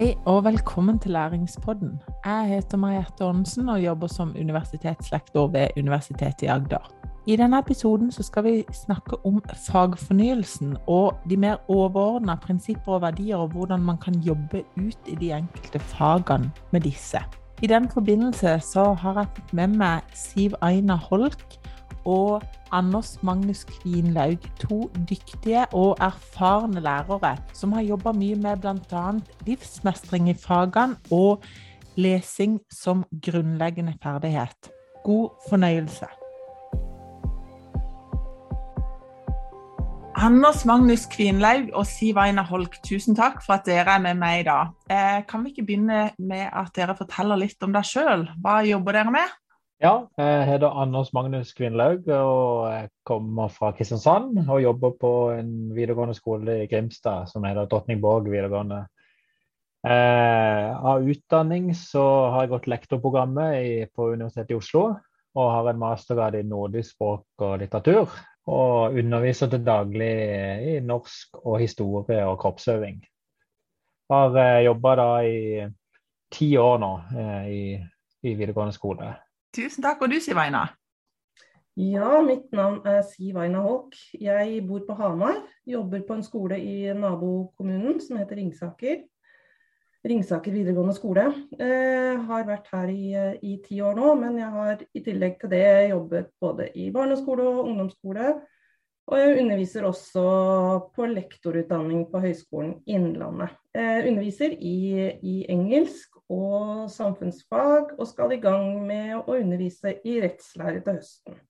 Hei og velkommen til Læringspodden. Jeg heter Mariette Aanensen og jobber som universitetslektor ved Universitetet i Agder. I denne episoden skal vi snakke om fagfornyelsen og de mer overordna prinsipper og verdier, og hvordan man kan jobbe ut i de enkelte fagene med disse. I den forbindelse har jeg fått med meg Siv Aina Holk og Anders Magnus Kvinlaug, to dyktige og erfarne lærere som har jobba mye med bl.a. livsmestring i fagene og lesing som grunnleggende ferdighet. God fornøyelse. Anders Magnus Kvinlaug og Siv Aina Holk, tusen takk for at dere er med meg i dag. Eh, kan vi ikke begynne med at dere forteller litt om dere sjøl? Hva jobber dere med? Ja, jeg heter Anders Magnus Kvinlaug og jeg kommer fra Kristiansand og jobber på en videregående skole i Grimstad som heter Drottningborg videregående. Eh, av utdanning så har jeg gått lektorprogrammet i, på Universitetet i Oslo og har en mastergrad i nordisk språk og litteratur. Og underviser til daglig i norsk og historie og kroppsøving. Har eh, jobba da i ti år nå eh, i, i videregående skole. Tusen takk. Og du, Siv Aina? Ja, mitt navn er Siv Aina Håk. Jeg bor på Hamar. Jobber på en skole i nabokommunen som heter Ringsaker. Ringsaker videregående skole. Eh, har vært her i, i, ti år nå, men jeg har i tillegg til det jobbet både i barneskole og ungdomsskole. Og jeg underviser også på lektorutdanning på Høgskolen Innlandet. Jeg underviser i, i engelsk og samfunnsfag, og skal i gang med å undervise i rettslære til høsten.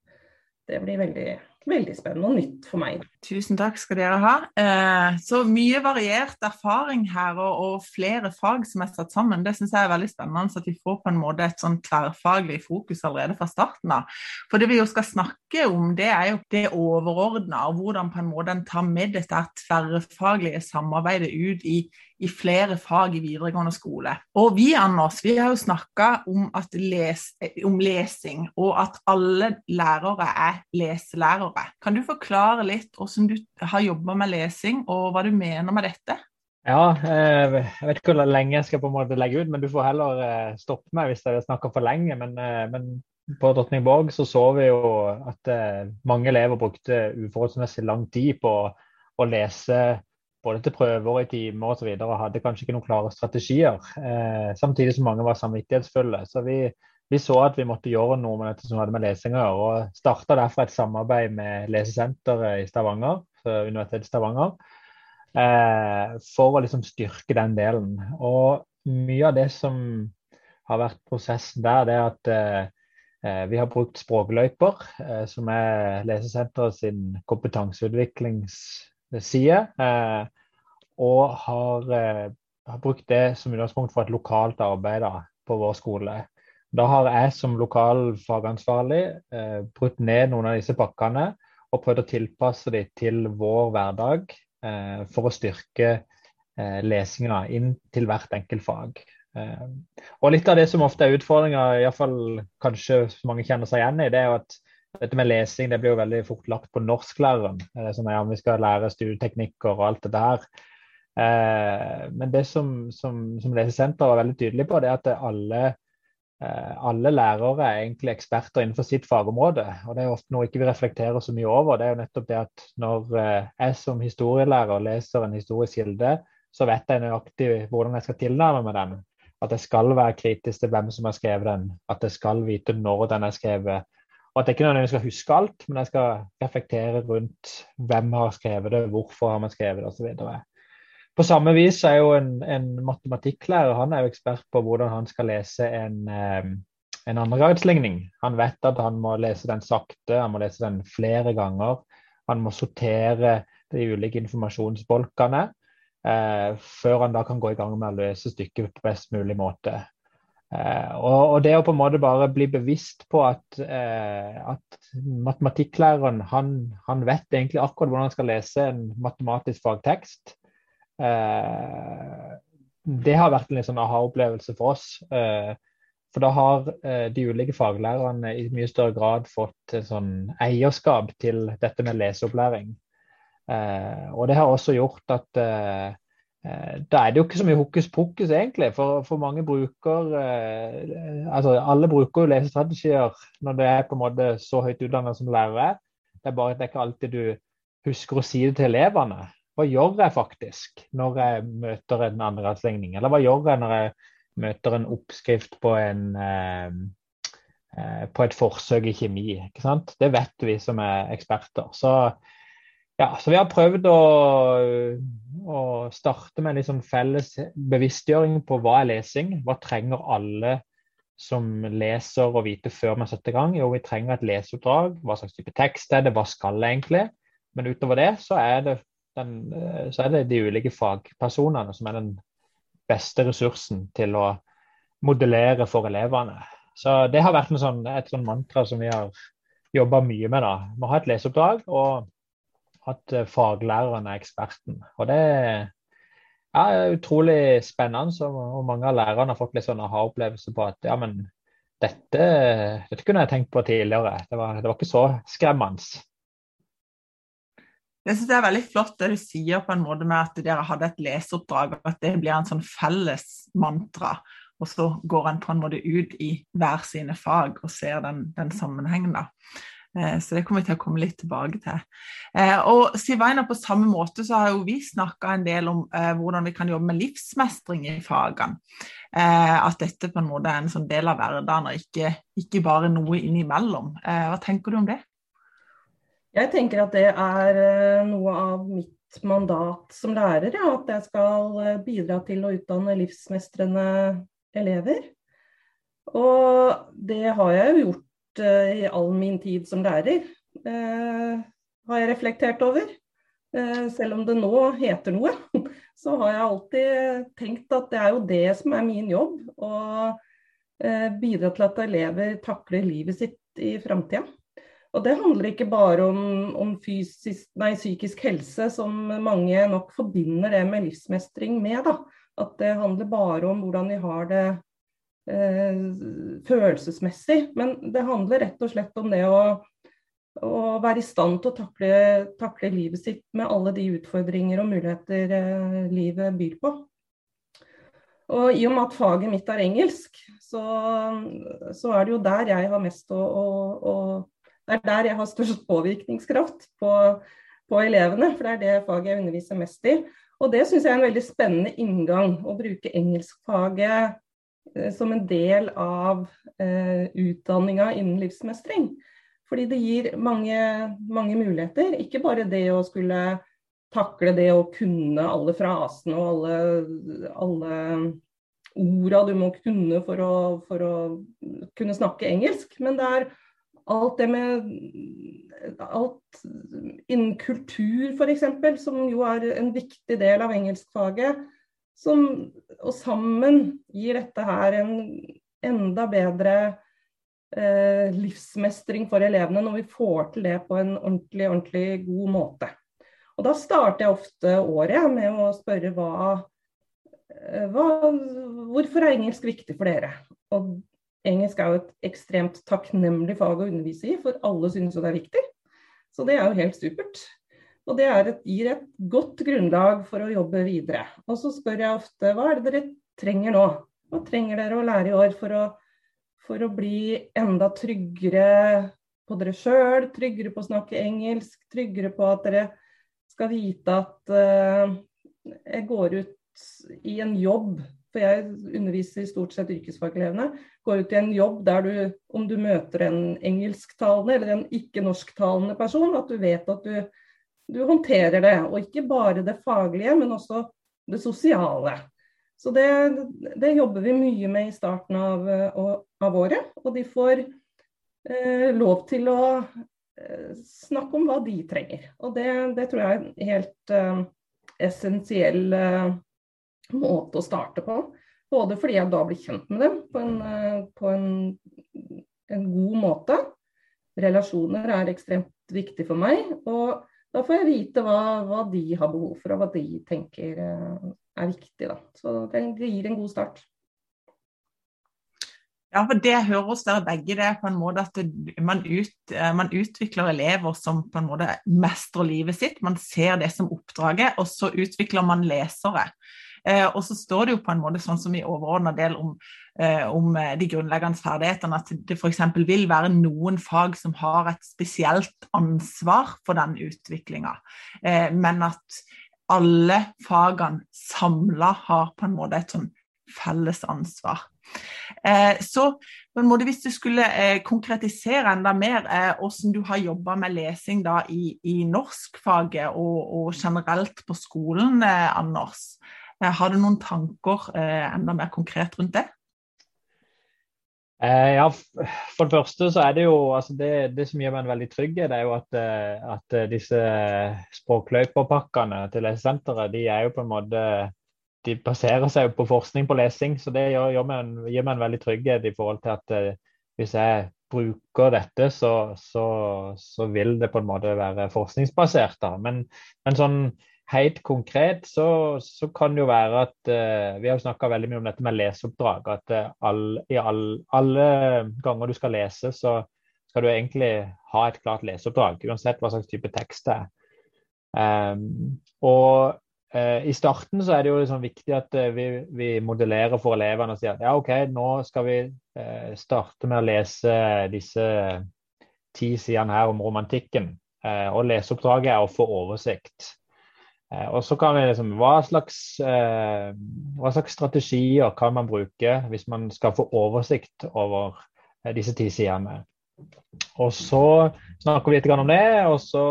Det blir veldig, veldig spennende og nytt for meg. Tusen takk skal dere ha. Eh, så mye variert erfaring her, og, flere fag som er satt sammen. Det syns jeg er veldig spennende, at vi får på en måte et sånn tverrfaglig fokus allerede fra starten av. For det vi jo skal snakke om, det er jo det overordna, og hvordan på en måte en tar med dette tverrfaglige samarbeidet ut i i flere fag i videregående skole. Og vi Anders, vi har jo snakka om, les, om, lesing, og at alle lærere er leselærere. Kan du forklare litt hvordan du har jobba med lesing, og hva du mener med dette? Ja, eh, jeg vet ikke hvor lenge jeg skal på en måte legge ut, men du får heller eh, stoppe meg hvis jeg snakker for lenge. Men, eh, men på Drottningborg så så vi jo at mange elever brukte uforholdsmessig lang tid på å lese både til prøver i timer osv. Og, og hadde kanskje ikke noen klare strategier. Samtidig som mange var samvittighetsfulle. Så vi, vi, så at vi måtte gjøre noe med dette som hadde med lesing å gjøre. Og starta derfor et samarbeid med Lesesenteret i Stavanger, Universitetet i Stavanger, eh, for å liksom styrke den delen. Og mye av det som har vært prosessen der, det er at eh, vi har brukt Språkløyper, eh, som er Lesesenteret sin kompetanseutviklingsside. Eh, og har, eh, har, brukt det som utgangspunkt for et lokalt arbeid da, på vår skole. Da har jeg som lokal fagansvarlig eh, brutt ned noen av disse pakkene og prøvd å tilpasse dem til vår hverdag eh, for å styrke eh, lesinga inn til hvert enkelt fag. Eh, og litt av det som ofte er utfordringa, iallfall kanskje mange kjenner seg igjen i, det er at dette med lesing det blir jo veldig fort lagt på norsklæreren. Sånn, ja, vi skal lære studieteknikker og alt dette her. Eh, men det som, som, som Lesesenteret er veldig tydelig på, det er at alle, alle lærere er egentlig eksperter innenfor sitt fagområde. og Det er ofte noe ikke vi reflekterer så mye over. Det er jo nettopp det at når eh, jeg som historielærer leser en historisk kilde, så vet jeg nøyaktig hvordan jeg skal tilnærme meg den. At jeg skal være kritisk til hvem som har skrevet den. At jeg skal vite når den er skrevet og at jeg ikke nødvendigvis skal huske alt, men jeg skal reflektere rundt hvem har skrevet det, hvorfor har man skrevet det osv. På samme vis er jo en, en matematikklærer han er jo ekspert på hvordan han skal lese en, eh, en andregradsligning. Han vet at han må lese den sakte, han må lese den flere ganger. Han må sortere de ulike informasjonsbolkene eh, før han da kan gå i gang med å løse stykket på best mulig måte. Eh, og, og, det å på en måte bare bli bevisst på at, eh, at matematikklæreren han, han, vet egentlig akkurat hvordan han skal lese en matematisk fagtekst, det har vært en sånn aha-opplevelse for oss. for da har de ulike faglærerne i mye større grad fått sånn eierskap til dette med leseopplæring. og det har også gjort at Eh, da er det jo ikke så mye hokus pokus, egentlig. For, for mange bruker eh, altså Alle bruker jo lesestrategier når det er på en måte så høyt utdannet som lærere. Det er bare at det er ikke alltid du husker å si det til elevene. Hva gjør jeg faktisk når jeg møter en andregradsligning? Eller hva gjør jeg når jeg møter en oppskrift på, en, eh, på et forsøk i kjemi? Det vet vi som er eksperter. Så ja, så vi har prøvd å, å starte med liksom felles bevisstgjøring på hva er lesing. Hva trenger alle som leser å vite før man setter gang? Jo, vi trenger et leseoppdrag. Hva slags type tekst er det? Hva skal det egentlig? Men utover det så er det, den, så er det de ulike fagpersonene som er den beste ressursen til å modellere for elevene. Så det har vært sånn, et sånn mantra som vi har jobba mye med. da. Vi har hatt leseoppdrag. og at eh, faglæreren er eksperten. Og det er utrolig spennende. Og mange av lærerne har fått litt sånn aha-opplevelse på at ja, men dette, dette, kunne jeg tenkt på tidligere. Det var, det var ikke så skremmende. Jeg synes Det er veldig flott det du sier på en måte med at dere hadde et leseoppdrag, at det blir en sånn felles mantra. Og så går en på en måte ut i hver sine fag og ser den, den sammenhengen. da. Eh, så det kommer vi til å komme litt tilbake til. Eh, og Sivaina, på samme måte så har jo vi snakka en del om eh, hvordan vi kan jobbe med livsmestring i fagene. At dette på en måte er en sånn del av hverdagen, og ikke, ikke bare noe innimellom. Hva tenker du om det? Jeg tenker at det er noe av mitt mandat som lærer. Ja, at jeg skal bidra til å utdanne livsmestrende elever. Og det har jeg jo gjort uh, i all min tid som lærer, eh, har jeg reflektert over. Eh, selv om det nå heter noe, så har jeg alltid tenkt at det er jo det som er min jobb. Å bidra til at elever takler livet sitt i framtida. Og det handler ikke bare om, om fysisk, nei, psykisk helse, som mange nok forbinder det med livsmestring med. Da. At det handler bare om hvordan de har det Eh, følelsesmessig. Men det handler rett og slett om det å, å være i stand til å takle, takle, livet sitt med alle de utfordringer og muligheter eh, livet byr på. Og i og med at faget mitt er engelsk, så, så er det jo der jeg har mest å, å, å Det er der jeg har størst påvirkningskraft på, på elevene, for det er det faget jeg underviser mest i. Og det syns jeg er en veldig spennende inngang. Å bruke engelskfaget Eh, som en del av eh, utdanninga innen livsmestring. Fordi det gir mange, mange, muligheter. Ikke bare det å skulle takle det å kunne alle frasene og alle, alle orda du må kunne for å, for å, kunne snakke engelsk. Men det er alt det med alt innen kultur f.eks., som jo er en viktig del av engelskfaget som, og sammen gir dette her en enda bedre eh, livsmestring for elevene når vi får til det på en ordentlig, ordentlig god måte. Og Da starter jeg ofte året med å spørre hva, eh, hva, hvorfor er engelsk viktig for dere. Og Engelsk er jo et ekstremt takknemlig fag å undervise i, for alle synes jo det er viktig. Så det er jo helt supert. Og det et, gir et godt grunnlag for å jobbe videre. Og så spør jeg ofte hva er det dere trenger nå? Hva trenger dere å lære i år for å, for å bli enda tryggere på dere sjøl, tryggere på å snakke engelsk, tryggere på at dere skal vite at uh, jeg går ut i en jobb for jeg underviser stort sett yrkesfagelevene. Går ut i en jobb der du, om du møter en engelsktalende eller en ikke-norsktalende person, at du vet at du du håndterer det. Og ikke bare det faglige, men også det sosiale. Så det, det jobber vi mye med i starten av, av året. Og de får eh, lov til å eh, snakke om hva de trenger. Og det, det tror jeg er en helt eh, essensiell eh, måte å starte på. Både fordi jeg da blir kjent med dem på en, eh, på en, en god måte. Relasjoner er ekstremt viktig for meg. og da får jeg vite hva, hva, de har behov for, og hva de tenker eh, er viktig. Da. Så det gir en god start. Ja, for det høres dere begge, det på en måte at man, ut, eh, man, utvikler elever som på en måte mestrer livet sitt. Man ser det som oppdraget, og så utvikler man lesere. Eh, og så står det jo på en måte sånn som i overordna del om, eh, om, eh, de grunnleggende ferdighetene, at det f.eks. vil være noen fag som har et spesielt ansvar for den utviklinga, men at alle fagene samla har på en måte et sånn felles ansvar. Så på en måte hvis du skulle konkretisere enda mer hvordan du har jobba med lesing da i, i norskfaget og, og, generelt på skolen, Anders. Har du noen tanker enda mer konkret rundt det? Eh, ja, For det første så er det jo altså det, det som gjør meg veldig trygg, det er jo at, at disse språkløyperpakkene til lesesenteret de er jo på en måte de baserer seg på forskning på lesing, så det gjør, gjør meg gir meg en veldig trygghet i forhold til at eh, hvis jeg bruker dette, så, så, så, vil det på en måte være forskningsbasert. da. Men, men sånn helt konkret så, så, kan det jo være at uh, Vi har jo snakka veldig mye om dette med leseoppdrag. At uh, all, i all, alle ganger du skal lese, så skal du egentlig ha et klart leseoppdrag. Uansett hva slags type tekst det er. Um, og uh, I starten så er det jo liksom viktig at uh, vi, vi, modellerer for elevene og sier at ja, OK, nå skal vi uh, starte med å lese disse ti sidene her om romantikken. og leseoppdraget er å få oversikt. Og så kan vi liksom hva slags, hva slags strategier kan man bruke hvis man skal få oversikt over disse ti sidene. Og så snakker vi litt om det, og så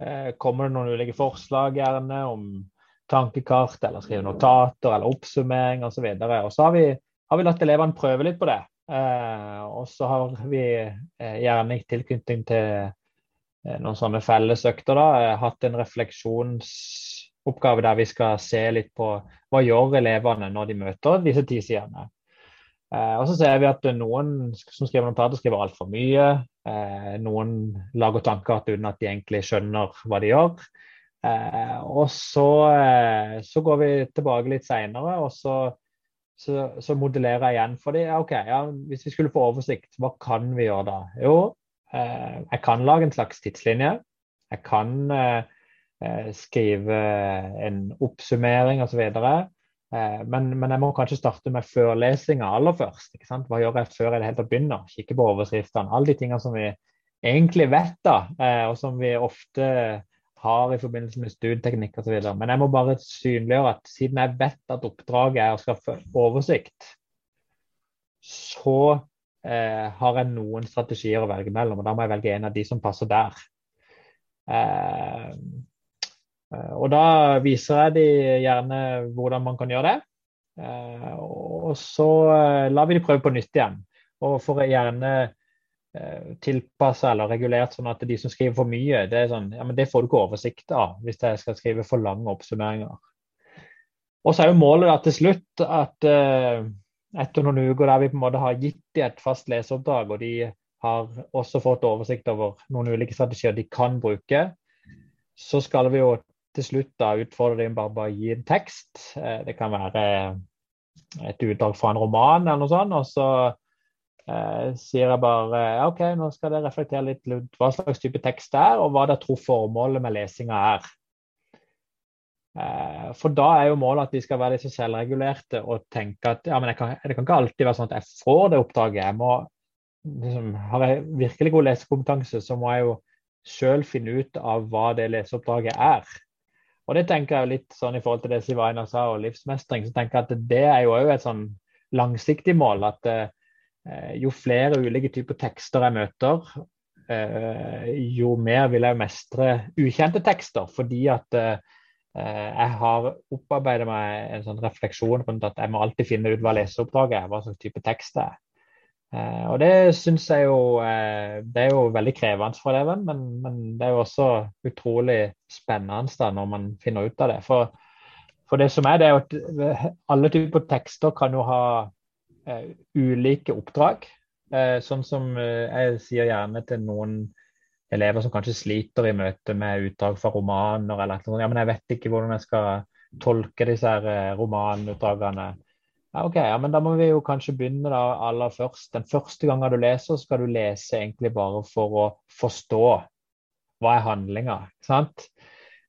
Eh, kommer det noen ulike forslag gjerne om tankekart eller skrive notater eller oppsummering osv. Og, så og så har vi, har vi latt elevene prøve litt på det. Eh, og så har vi eh, gjerne i tilknytning til eh, noen sånne fellesøkter da, eh, hatt en refleksjonsoppgave der vi skal se litt på hva gjør elevene når de møter disse ti sidene. Eh, og så ser vi at noen som skriver notater, skriver altfor mye. Eh, noen lager tanker uten at de egentlig skjønner hva de gjør. Eh, og så, eh, så, går vi tilbake litt seinere, og så, så, så, modellerer jeg igjen. for dem. Ja, OK, ja, hvis vi skulle få oversikt, hva kan vi gjøre da? Jo, eh, jeg kan lage en slags tidslinje. Jeg kan eh, skrive en oppsummering osv. Eh, men, men, jeg må kanskje starte med førlesinga aller først. ikke sant? Hva gjør jeg før jeg helt begynner? Kikke på overskriftene. Alle de tingene som vi egentlig vet, da, eh, og som vi ofte har i forbindelse med studieteknikk osv. Men jeg må bare synliggjøre at siden jeg vet at oppdraget er å skaffe oversikt, så eh, har jeg noen strategier å velge mellom, og da må jeg velge en av de som passer der. Eh, Eh, og da viser jeg de gjerne hvordan man kan gjøre det. Eh, og så eh, lar vi de prøve på nytt igjen. Og får gjerne tilpassa eller regulert sånn at de som skriver for mye, det sånn, ja, det får du ikke oversikt av hvis jeg skal skrive for lange oppsummeringer. Og så er jo målet da til slutt at uh, etter noen uker der vi på en måte har gitt dem et fast leseoppdrag, og de har også fått oversikt over noen ulike strategier de kan bruke, så skal vi jo til slutt da utfordre dem bare, bare gi en tekst. Eh, det kan være et utdrag fra en roman eller noe sånt. Og så eh, sier jeg bare OK, nå skal dere reflektere litt hva slags type tekst det er, og hva dere tror formålet med lesinga er. Eh, for da er jo målet at de skal være disse selvregulerte og tenke at ja, men kan, det kan ikke alltid være sånn at jeg får det oppdraget. Jeg må, liksom, har jeg virkelig god lesekompetanse, så må jeg jo sjøl finne ut av hva det leseoppdraget er. Og det tenker jeg litt sånn i forhold til det Sivaina sa, og livsmestring. så tenker jeg at Det er jo òg et sånn langsiktig mål. At eh, jo flere ulike typer tekster jeg møter, eh, jo mer vil jeg mestre ukjente tekster. Fordi at jeg har opparbeidet meg en sånn refleksjon rundt at jeg må alltid finne ut hva leseoppdraget er, hva slags type tekst det er. Eh, og det syns jeg jo eh, Det er jo veldig krevende for eleven, men, men, det er jo også utrolig spennende da når man finner ut av det. For, for det som er, det er jo at eh, alle typer tekster kan jo ha ulike oppdrag. Sånn som jeg sier gjerne til noen elever som kanskje sliter i møte med utdrag fra romaner eller noe. Ja, men jeg vet ikke hvordan jeg skal tolke disse her romanutdragene. Ja, ok, ja, men Da må vi jo kanskje begynne da aller først. Den første gangen du leser, skal du lese egentlig bare for å forstå hva er handlinga. sant?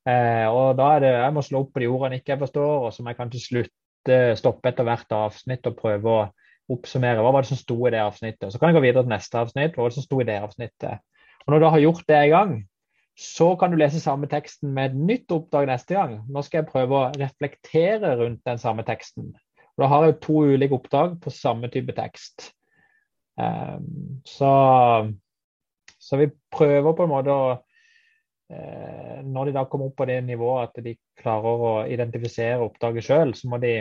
Eh, og da er det, Jeg må slå opp på de ordene ikke jeg forstår, og så må jeg kanskje slutte, stoppe etter hvert avsnitt og prøve å oppsummere hva var det som sto i det avsnittet. Så kan jeg gå videre til neste avsnitt. Hva var det som sto i det avsnittet? Når du har gjort det en gang, så kan du lese samme teksten med et nytt oppdrag neste gang. Nå skal jeg prøve å reflektere rundt den samme teksten. Og da har jeg to ulike oppdrag på samme type tekst. Um, så, så, vi prøver på en måte å uh, Når de da kommer opp på det nivået at de klarer å identifisere oppdraget sjøl, så må de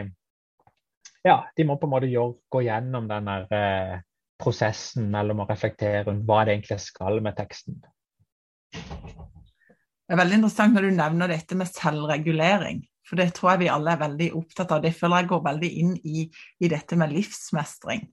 ja, de må på en måte gjøre, gå gjennom den der, uh, prosessen mellom å reflektere rundt hva det egentlig skal med teksten. Det er veldig interessant når du nevner dette med selvregulering. For det tror jeg vi alle er veldig opptatt av. Det føler jeg går veldig inn i, i dette med livsmestring.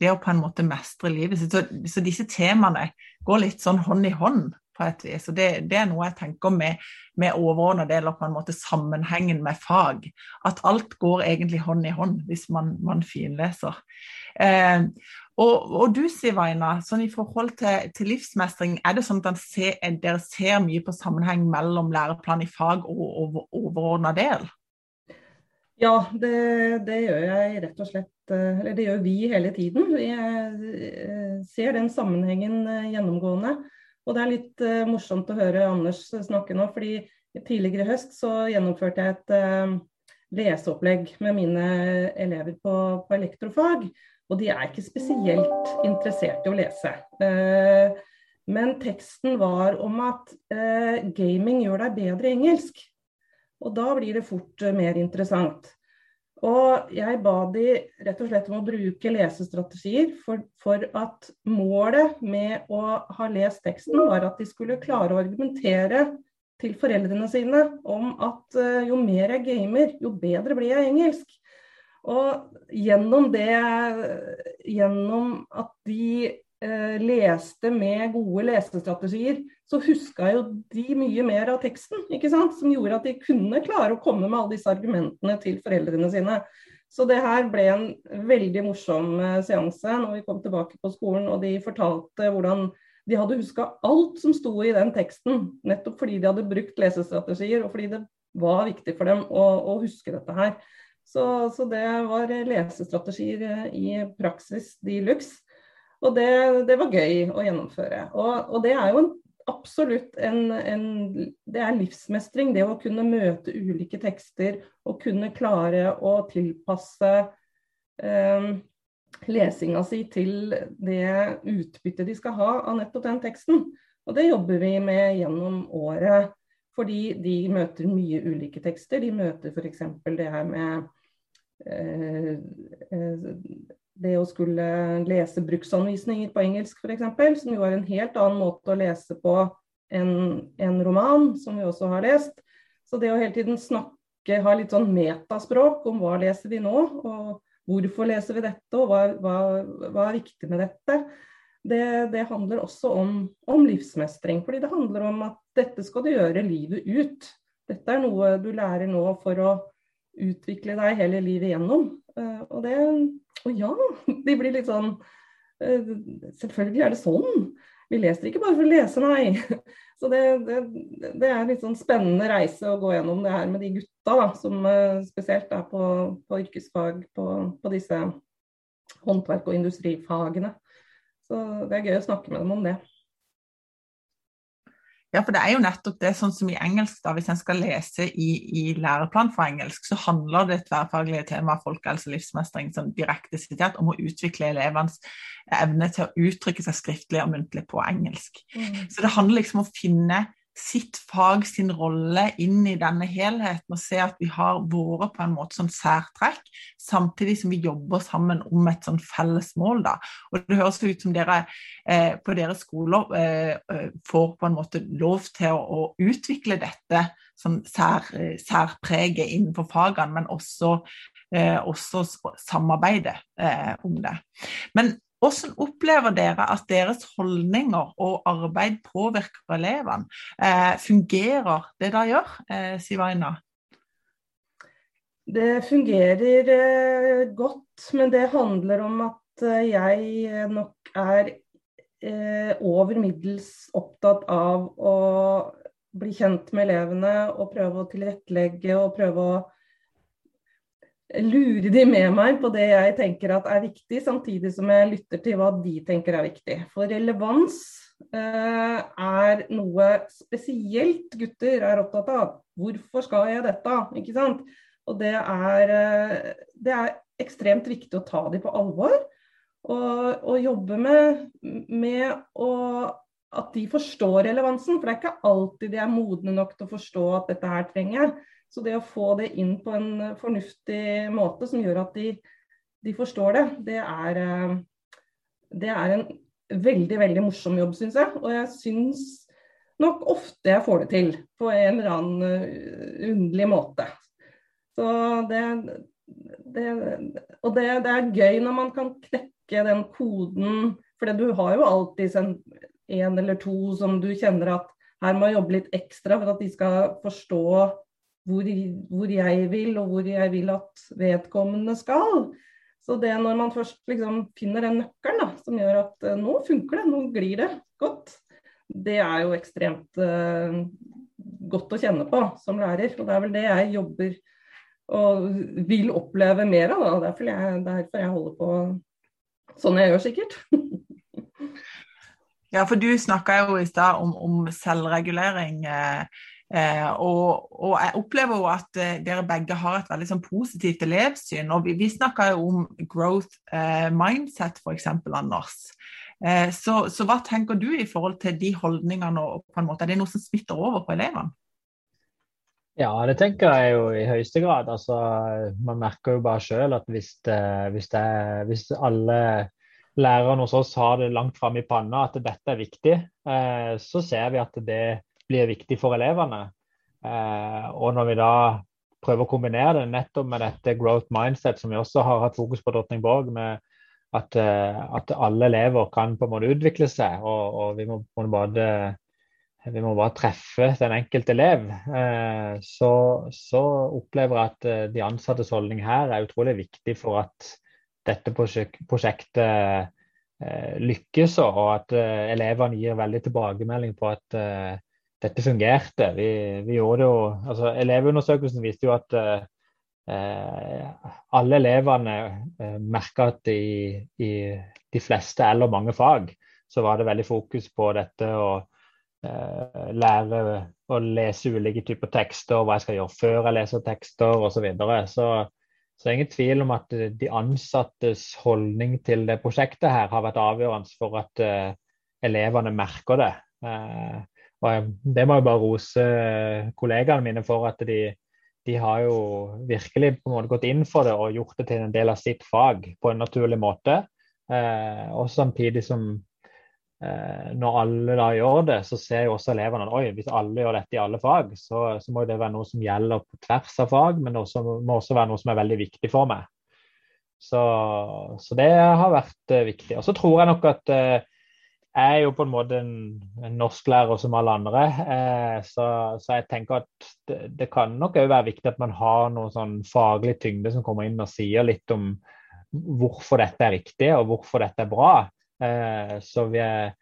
Det å på en måte mestre livet sitt. Så, så, disse temaene går litt sånn hånd i hånd på et vis. Og det, det er noe jeg tenker med, med overordna del og på en måte sammenhengen med fag. At alt går egentlig hånd i hånd hvis man, man finleser. Eh, og, og, du Sivaina, sånn i forhold til, til, livsmestring, er det sånn at ser, dere ser mye på sammenheng mellom læreplan i fag og, og overordna del? Ja, det, det, gjør jeg rett og slett. Eh, eller det gjør vi hele tiden. Vi eh, ser den sammenhengen eh, gjennomgående. Og det er litt morsomt å høre Anders snakke nå, fordi tidligere i høst så gjennomførte jeg et leseopplegg med mine elever på, på elektrofag. Og de er ikke spesielt interessert i å lese. Eh, men teksten var om at eh, gaming gjør deg bedre i engelsk. Og da blir det fort eh, mer interessant. Og jeg ba de rett og slett om å bruke lesestrategier, for, for, at målet med å ha lest teksten var at de skulle klare å argumentere til foreldrene sine om at jo mer jeg gamer, jo bedre blir jeg engelsk. Og gjennom det, gjennom at de eh, leste med gode lesestrategier, så huska jo de mye mer av teksten, ikke sant? som gjorde at de kunne klare å komme med alle disse argumentene til foreldrene sine. Så det her ble en veldig morsom eh, seanse når vi kom tilbake på skolen og de fortalte hvordan de hadde huska alt som sto i den teksten, nettopp fordi de hadde brukt lesestrategier, og fordi det var viktig for dem å, å huske dette her. Så, så, det var lesestrategier eh, i praksis de luxe. Og det, det, var gøy å gjennomføre. Og, og det er jo en, absolutt en, en, Det er livsmestring, det å kunne møte ulike tekster og kunne klare å tilpasse eh, lesinga si til det utbyttet de skal ha av nettopp den teksten. Og det jobber vi med gjennom året. Fordi de møter mye ulike tekster. De møter f.eks. det her med det å skulle lese bruksanvisninger på engelsk f.eks., som jo er en helt annen måte å lese på enn en roman, som vi også har lest. Så det å hele tiden snakke, ha litt sånn metaspråk om hva leser vi nå, og hvorfor leser vi dette, og hva, hva, hva er viktig med dette, det, det handler også om, om, livsmestring. Fordi det handler om at dette skal du gjøre livet ut. Dette er noe du lærer nå for å utvikle deg hele livet igjennom. Eh, og det Og ja, de blir litt sånn eh, Selvfølgelig er det sånn. Vi leser ikke bare for å lese, nei. Så det, det, det er litt sånn spennende reise å gå gjennom det her med de gutta, da, som eh, spesielt er på, på yrkesfag på, på disse håndverk- og industrifagene. Så det er gøy å snakke med dem om det. Ja, for det er jo nettopp det, sånn som i engelsk, da, hvis en skal lese i, i læreplan for engelsk, så handler det tverrfaglige temaet folkehelse og livsmestring som direkte sitert om å utvikle elevenes evne til å uttrykke seg skriftlig og muntlig på engelsk. Mm. Så det handler liksom om å finne sitt fag sin rolle inn i denne helheten og se at vi har våre på en måte sånn særtrekk, samtidig som vi jobber sammen om et sånn felles mål. da. Og Det høres ut som dere eh, på deres skoler eh, eh får på en måte lov til å, å utvikle dette sånn sær, særpreget innenfor fagene, men også, eh, også samarbeide eh, om det. Men hvordan opplever dere at deres holdninger og arbeid påvirker elevene? Eh, fungerer det de gjør, eh, Sivaina? Det fungerer eh, godt, men det handler om at eh, jeg nok er eh, over middels opptatt av å bli kjent med elevene og prøve å tilrettelegge og prøve å lure de med meg på det jeg tenker at er viktig, samtidig som jeg lytter til hva de tenker er viktig. For relevans eh, er noe spesielt gutter er opptatt av. Hvorfor skal jeg dette? Ikke sant? Og det er, eh, det er ekstremt viktig å ta dem på alvor. Og, og jobbe med, med å, at de forstår relevansen. For det er ikke alltid de er modne nok til å forstå at dette her trenger jeg. Så det å få det inn på en fornuftig måte som gjør at de, de forstår det, det er, eh, det er en veldig, veldig morsom jobb, syns jeg. Og jeg syns nok ofte jeg får det til på en eller annen eh, underlig måte. Så det, det og det, det, er gøy når man kan knekke den koden. For du har jo alltid en eller to som du kjenner at her må jeg jobbe litt ekstra for at de skal forstå hvor, hvor jeg vil, og hvor jeg vil at vedkommende skal. Så det når man først liksom finner den nøkkelen da, som gjør at uh, nå funker det, nå glir det godt, det er jo ekstremt uh, godt å kjenne på som lærer. Og det er vel det jeg jobber og vil oppleve mer av. Da. Derfor jeg, derfor jeg holder på sånn jeg gjør, sikkert. ja, for du snakka jo i stad om, om, selvregulering. Eh, eh, og, og, jeg opplever jo at eh, dere begge har et veldig sånn, positivt elevsyn. og Vi, vi snakka jo om growth eh, mindset, f.eks., Anders. Eh, så, så hva tenker du i forhold til de holdningene? og på en måte, Er det noe som smitter over på elevene? Ja, det tenker jeg jo i høyeste grad. Altså, man merker jo bare sjøl at hvis, det, hvis, det, hvis, alle lærerne hos oss har det langt framme i panna at dette er viktig, eh, så ser vi at det blir viktig for elevene. Eh, og når vi da prøver å kombinere det nettopp med dette growth mindset, som vi også har hatt fokus på Drottningborg, med at, eh, at alle elever kan på en måte utvikle seg, og, og vi må må bare, vi må bare treffe den enkelte elev. Så, så, opplever jeg at de ansattes holdning her er utrolig viktig for at dette prosjektet eh, lykkes, og at elevene gir veldig tilbakemelding på at dette fungerte. Vi, vi jo, altså Elevundersøkelsen viste jo at alle elevene eh, merka at i, i de fleste eller mange fag så var det veldig fokus på dette. å Eh, lære å lese ulike typer tekster, hva jeg skal gjøre før jeg leser tekster osv. Så, videre. så så det er ingen tvil om at de ansattes holdning til det prosjektet her har vært avgjørende for at uh, elevene merker det. Uh, og det må jeg bare rose kollegaene mine for at de, de har jo virkelig på en måte gått inn for det og gjort det til en del av sitt fag på en naturlig måte. Uh, og samtidig som Eh, når alle da gjør det, så ser jo også elevene at oi, hvis alle gjør dette i alle fag, så, så må det være noe som gjelder på tvers av fag, men det må også være noe som er veldig viktig for meg. Så, så det har vært uh, viktig. Og så tror jeg nok at uh, jeg er jo på en måte en, en norsklærer som alle andre. eh, så, så, jeg tenker at det, det kan nok òg være viktig at man har noe sånn faglig tyngde som kommer inn og sier litt om hvorfor dette er riktig og hvorfor dette er bra. Eh, så vi, er,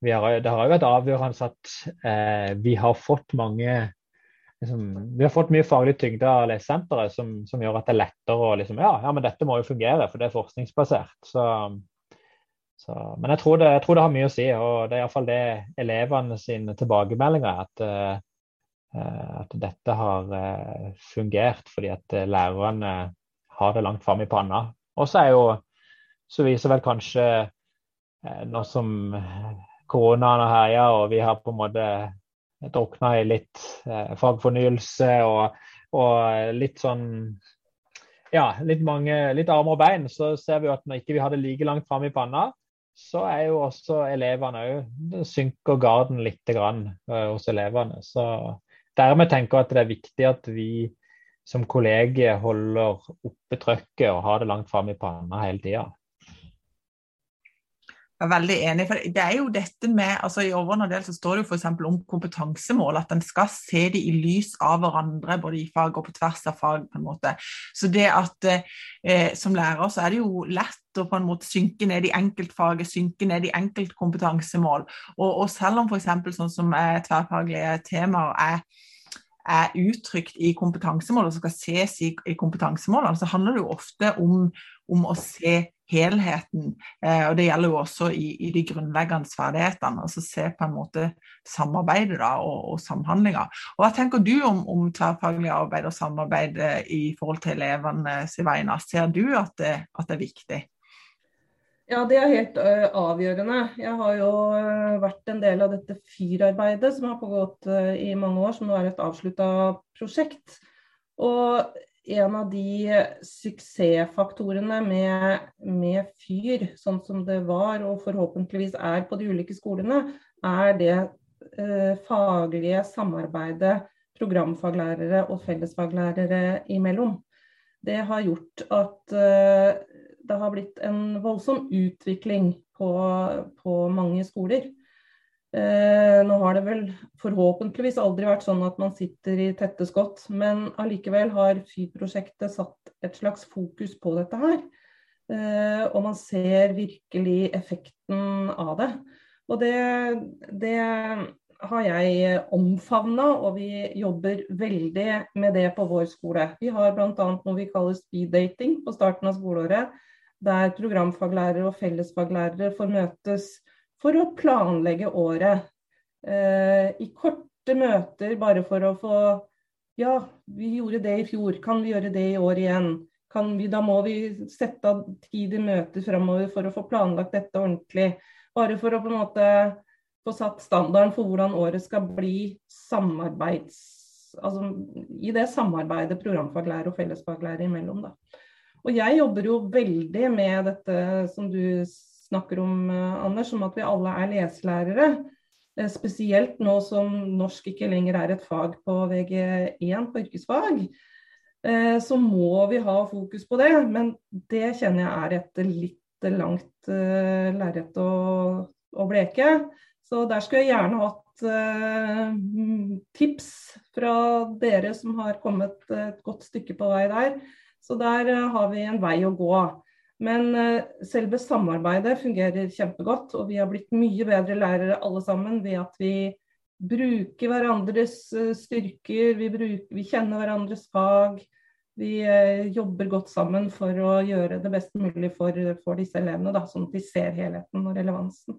vi har, det har jo vært avgjørende at eh, vi har fått mange liksom, Vi har fått mye faglig tyngde av lesesenteret som, som, gjør at det er lettere å liksom, ja, ja, men dette må jo fungere, for det er forskningsbasert. Så, så, men jeg tror, det, jeg tror, det, har mye å si, og det er iallfall det elevene sine tilbakemeldinger at, uh, at dette har fungert fordi at lærerne har det langt fram i panna. Og så er jo så viser vel kanskje Eh, nå som koronaen har herja og vi har på en måte drukna i litt eh, fagfornyelse og, og, litt sånn ja, litt mange, litt armer og bein, så ser vi at når ikke vi har det like langt fram i panna, så er jo også elevene òg synker garden litt grann, uh, hos elevene. Så dermed tenker jeg at det er viktig at vi som kollegie holder oppe trøkket og har det langt fram i panna hele tida. Jeg er veldig enig. for det er jo dette med, altså I overordnet del så står det jo f.eks. om kompetansemål, at en skal se det i lys av hverandre, både i fag og på tvers av fag. på en måte. Så det at eh, Som lærer så er det jo lett å på en måte synke ned i enkeltfaget, synke ned i enkeltkompetansemål. Og, og selv om f.eks. sånn som er tverrfaglige temaer er er uttrykt i kompetansemål og skal ses i, i kompetansemålene, så handler det jo ofte om, om å se helheten. Eh, og Det gjelder jo også i, i de grunnleggende ferdighetene. altså Se på en måte samarbeidet da, og, og samhandlinga. Hva tenker du om, om, tverrfaglig arbeid og samarbeid eh, i forhold til elevene, Sivaina? Ser du at det, at det er viktig? Ja, det er helt ø, avgjørende. Jeg har jo vært en del av dette FYR-arbeidet som har pågått ø, i mange år, som nå er et avslutta prosjekt. Og en av de suksessfaktorene med, med, FYR, sånn som det var og forhåpentligvis er på de ulike skolene, er det faglige samarbeidet programfaglærere og fellesfaglærere imellom. Det har gjort at det har blitt en voldsom utvikling på, på mange skoler. Eh, nå har det vel forhåpentligvis aldri vært sånn at man sitter i tette skott, men allikevel har FY-prosjektet satt et slags fokus på dette her. Eh, og man ser virkelig effekten av det. Og det, det har jeg omfavna, og vi jobber veldig med det på vår skole. Vi har bl.a. noe vi kaller speed dating på starten av skoleåret der programfaglærere og fellesfaglærere får møtes for å planlegge året. Eh, I korte møter bare for å få Ja, vi gjorde det i fjor, kan vi gjøre det i år igjen? Vi, da må vi sette av tid i møter framover for å få planlagt dette ordentlig. Bare for å på en måte få satt standarden for hvordan året skal bli samarbeids... Altså i det samarbeidet programfaglærer og fellesfaglærer imellom. da. Og jeg jobber jo veldig med dette som du snakker om, eh, Anders, om at vi alle er leselærere. Eh, spesielt nå som norsk ikke lenger er et fag på VG1 på yrkesfag. Eh, så må vi ha fokus på det, men det kjenner jeg er et litt langt lerret å, å bleke. Så der skulle jeg gjerne hatt tips fra dere som har kommet et godt stykke på vei der. Så der har vi en vei å gå. Men eh, selve samarbeidet fungerer kjempegodt, og vi har blitt mye bedre lærere alle sammen ved at vi bruker hverandres eh, styrker, vi, bruker, vi kjenner hverandres fag. Vi jobber godt sammen for å gjøre det best mulig for, for disse elevene, da, sånn at de ser helheten og relevansen.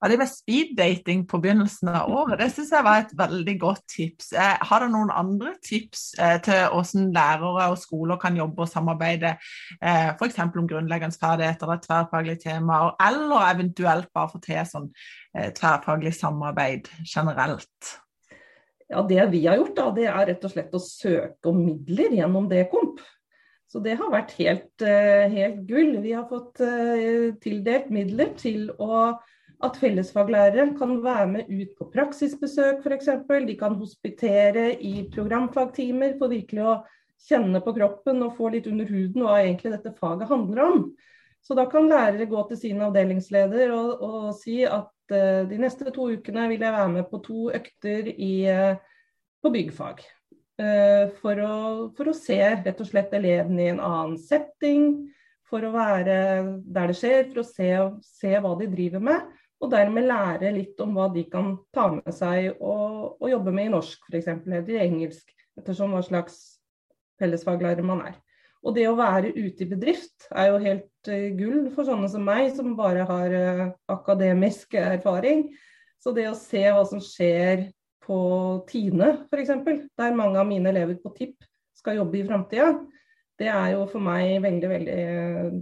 Ja, det med speeddating på begynnelsen av året, det syns jeg var et veldig godt tips. Eh, har dere noen andre tips eh, til hvordan lærere og skoler kan jobbe og samarbeide, eh, f.eks. om grunnleggende ferdigheter tverrfaglige temaer, eller eventuelt bare få til sånn eh, tverrfaglig samarbeid generelt? Ja, Det vi har gjort, da, det er rett og slett å søke om midler gjennom Dekomp. Så det har vært helt, helt gull. Vi har fått tildelt midler til å at fellesfaglærere kan være med ut på praksisbesøk f.eks. De kan hospitere i programfagtimer for virkelig å kjenne på kroppen og få litt under huden hva egentlig dette faget handler om. Så da kan lærere gå til sin avdelingsleder og, og si at uh, de neste to ukene vil jeg være med på to økter i, uh, på byggfag. Uh, for, å, for, å, se rett og slett elevene i en annen setting, for å være der det skjer, for å se, se hva de driver med og dermed lære litt om hva de kan ta med seg og, og jobbe med i norsk f.eks. eller i engelsk, ettersom hva slags fellesfaglærer man er. Og det å være ute i bedrift er jo helt uh, gull for sånne som meg, som bare har uh, akademisk erfaring. Så det å se hva som skjer på Tine f.eks., der mange av mine elever på TIP skal jobbe i framtida, det er jo for meg veldig, veldig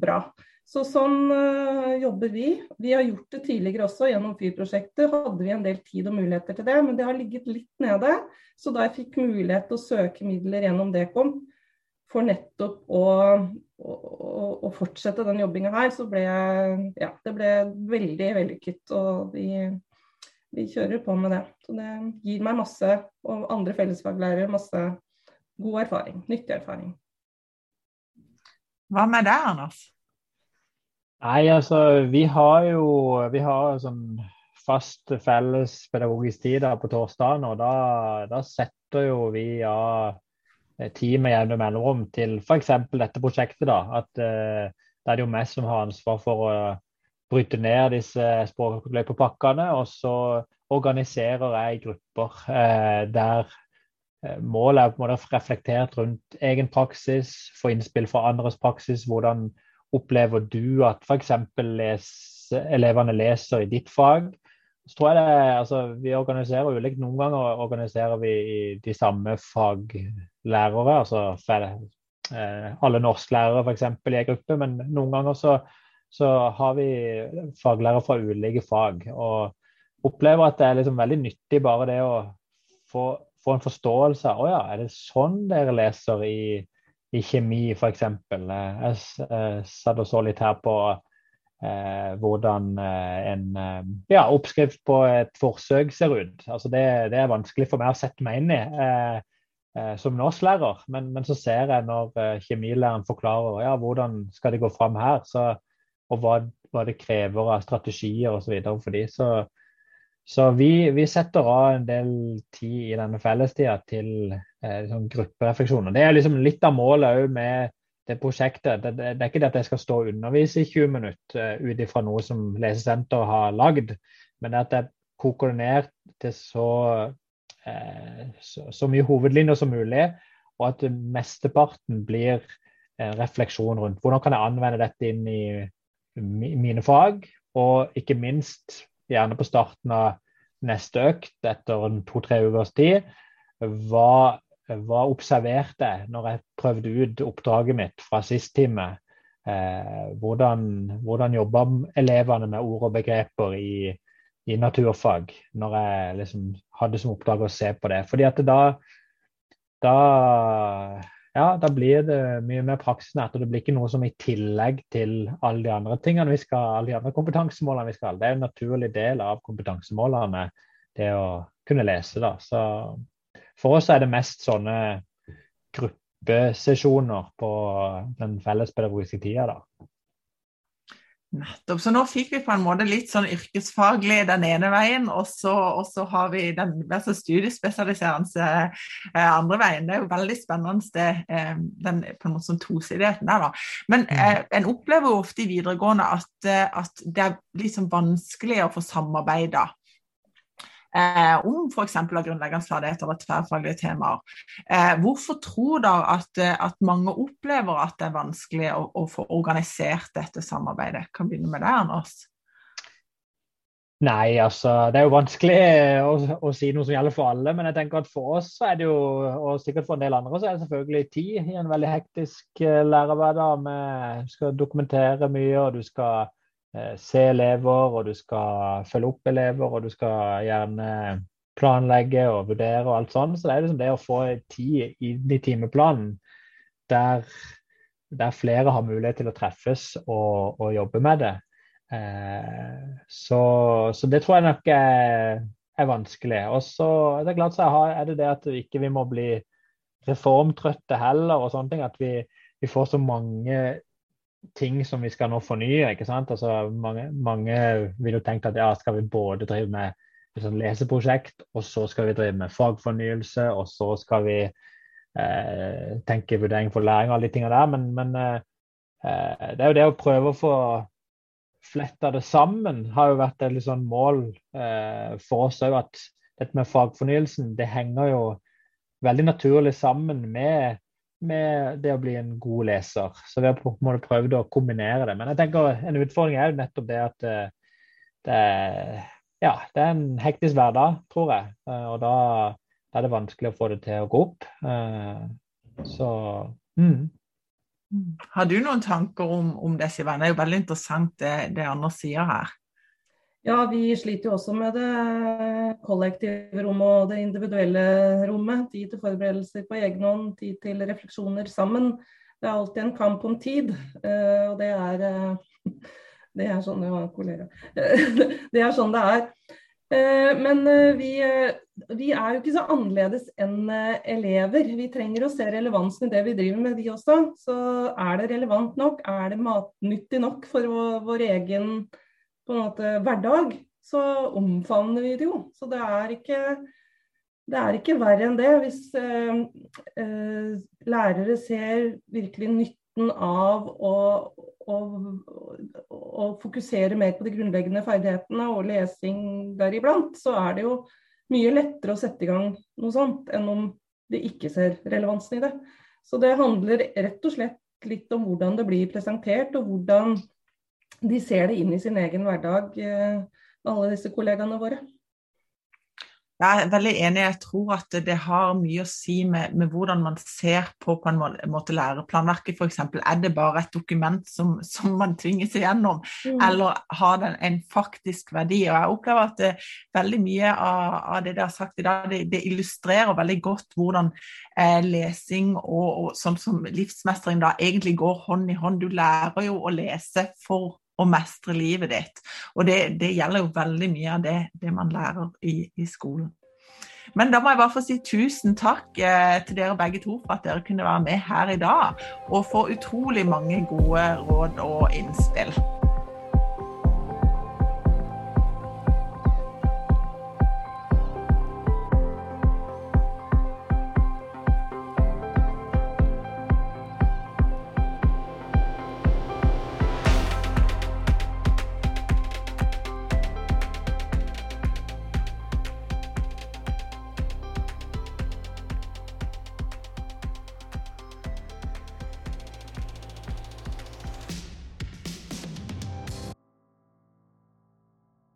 bra bra. Så sånn uh, jobber vi. Vi har gjort det tidligere også. Gjennom FYR-prosjektet hadde vi en del tid og muligheter til det, men det har ligget litt nede. Så da jeg fikk mulighet til å søke midler gjennom Dekom for nettopp å, å, å fortsette den jobbinga her, så ble jeg, ja, det ble veldig vellykket. Og vi, vi kjører på med det. Så det gir meg masse, og andre fellesfaglærere, masse god erfaring. Nyttig erfaring. Hva med deg, Anders? Nei, altså vi har jo vi har sånn fast felles pedagogisk tid på torsdagen, og da, da, setter jo vi av ja, tid med jevne mellomrom til f.eks. dette prosjektet. da, at uh, Det er det jo meg som har ansvar for å bryte ned disse språkløypepakkene, og så organiserer jeg grupper uh, der uh, målet er på en måte reflektert rundt egen praksis, få innspill fra andres praksis. hvordan opplever du at f.eks. Lese, elevene leser i ditt fag? Så tror jeg det, altså, Vi organiserer ulikt. Noen ganger organiserer vi i de samme faglærere. altså eh, Alle norsklærere f.eks. i en gruppe. Men noen ganger så, så, har vi faglærere fra ulike fag. Og opplever at det er liksom veldig nyttig bare det å få, få en forståelse av oh ja, er det sånn dere leser i i kjemi, f.eks. Jeg, jeg satt og så litt her på eh, hvordan eh, en eh, ja, oppskrift på et forsøk ser ut. Altså det, det, er vanskelig for meg å sette meg inn i eh, eh som norsklærer, men, men, så ser jeg når eh, kjemilæreren forklarer ja, hvordan skal de gå fram her, så, og hva, hva, det krever av strategier osv. for de, så, så vi, vi, setter av en del tid i denne fellestida til eh, sånn grupperefleksjoner. Det er liksom litt av målet òg med det prosjektet. Det, det, det, er ikke det at jeg skal stå og undervise i 20 minutter uh, ut ifra noe som Lesesenter har lagd, men det at jeg koker det ned til så, eh, så, så, mye hovedlinjer som mulig, og at mesteparten blir en refleksjon rundt hvordan kan jeg anvende dette inn i mine fag, og ikke minst gjerne på starten av neste økt etter to-tre ukers tid, hva, hva observerte jeg når jeg prøvde ut oppdraget mitt fra sist time? Eh, hvordan, hvordan jobba elevene med ord og begreper i, i, naturfag, når jeg liksom hadde som oppdrag å se på det? Fordi at da, da ja, da blir det mye mer praksisnært. Og det blir ikke noe som i tillegg til alle de andre tingene vi skal, alle de andre kompetansemålene vi skal. Det er en naturlig del av kompetansemålene, det å kunne lese. da. Så for oss er det mest sånne gruppesesjoner på den felles pedagogiske tida. da. Nettopp. Så nå fikk vi på en måte litt sånn yrkesfaglig den ene veien, og så, og så har vi den altså studiespesialiserende eh, andre veien. Det er jo veldig spennende det, eh, den på en måte sånn tosidigheten der, da. Men mm. eh, en opplever jo ofte i videregående at, eh, at det er liksom vanskelig å få samarbeida eh, om f.eks. grunnleggende ferdigheter eller tverrfaglige temaer. Eh, hvorfor tror dere at, eh, at, mange opplever at det er vanskelig å, å, få organisert dette samarbeidet? Kan begynne med det, Anders? Nei, altså det er jo vanskelig å, å, si noe som gjelder for alle. Men jeg tenker at for oss så er det jo, og sikkert for en del andre, så er det selvfølgelig tid i en veldig hektisk uh, lærerhverdag. Du skal dokumentere mye, og du skal Eh, se elever, og du skal følge opp elever, og du skal gjerne planlegge og vurdere og alt sånt. Så det er liksom det å få tid inn i timeplanen der, der, flere har mulighet til å treffes og, og jobbe med det. Eh, så, så, det tror jeg nok er, er vanskelig. Og så er det klart så er det det at vi ikke vi må bli reformtrøtte heller, og sånne ting. At vi, vi får så mange ting som vi skal nå fornye. ikke sant? Altså, mange, mange vil jo tenke at ja, skal vi både drive med et sånn leseprosjekt, og så skal vi drive med fagfornyelse, og så skal vi eh, tenke vurdering for læring og alle de tingene der. Men, men eh, eh, det er jo det å prøve å få fletta det sammen, har jo vært et litt sånn mål eh, for oss òg. At dette med fagfornyelsen, det henger jo veldig naturlig sammen med med det å bli en god leser. Så vi har på en måte prøvd å kombinere det. Men jeg tenker en utfordring er jo nettopp det at eh, det, ja, det er en hektisk hverdag, tror jeg. Eh, og da, er det vanskelig å få det til å gå opp. Eh, så mm. Har du noen tanker om, om det, Sivan? Det er jo veldig interessant det, det Anders sier her. Ja, vi sliter jo også med det kollektive rommet og det individuelle rommet. Tid til forberedelser på egen hånd, tid til refleksjoner sammen. Det er alltid en kamp om tid. Eh, og det er, eh, det er sånn ja, kollega. Det er sånn det er. Eh, men vi, vi er jo ikke så annerledes enn elever. Vi trenger å se relevansen i det vi driver med, de også. Så er det relevant nok, er det matnyttig nok for vår egen måte, hverdag, så omfavner vi det jo. Så det er ikke, det er ikke verre enn det. Hvis eh, eh, lærere ser virkelig nytten av å, å, å, fokusere mer på de grunnleggende ferdighetene og lesing deriblant, så er det jo mye lettere å sette i gang noe sånt enn om de ikke ser relevansen i det. Så det handler rett og slett litt om hvordan det blir presentert, og hvordan de ser det inn i sin egen hverdag, eh, alle disse kollegaene våre. Jeg er veldig enig. Jeg tror at det har mye å si med, med hvordan man ser på på en måte læreplanverket, f.eks. Er det bare et dokument som, som man tvinges igjennom, mm. eller har den en faktisk verdi? Og Jeg opplever at det, veldig mye av, av, det dere har sagt i dag, det, det illustrerer veldig godt hvordan eh, lesing og, og, sånn som livsmestring da egentlig går hånd i hånd. Du lærer jo å lese for å mestre livet ditt. Og det, det, gjelder jo veldig mye av det, det man lærer i, i, skolen. Men da må jeg bare få si tusen takk eh, til dere begge to for at dere kunne være med her i dag, og få utrolig mange gode råd og innspill.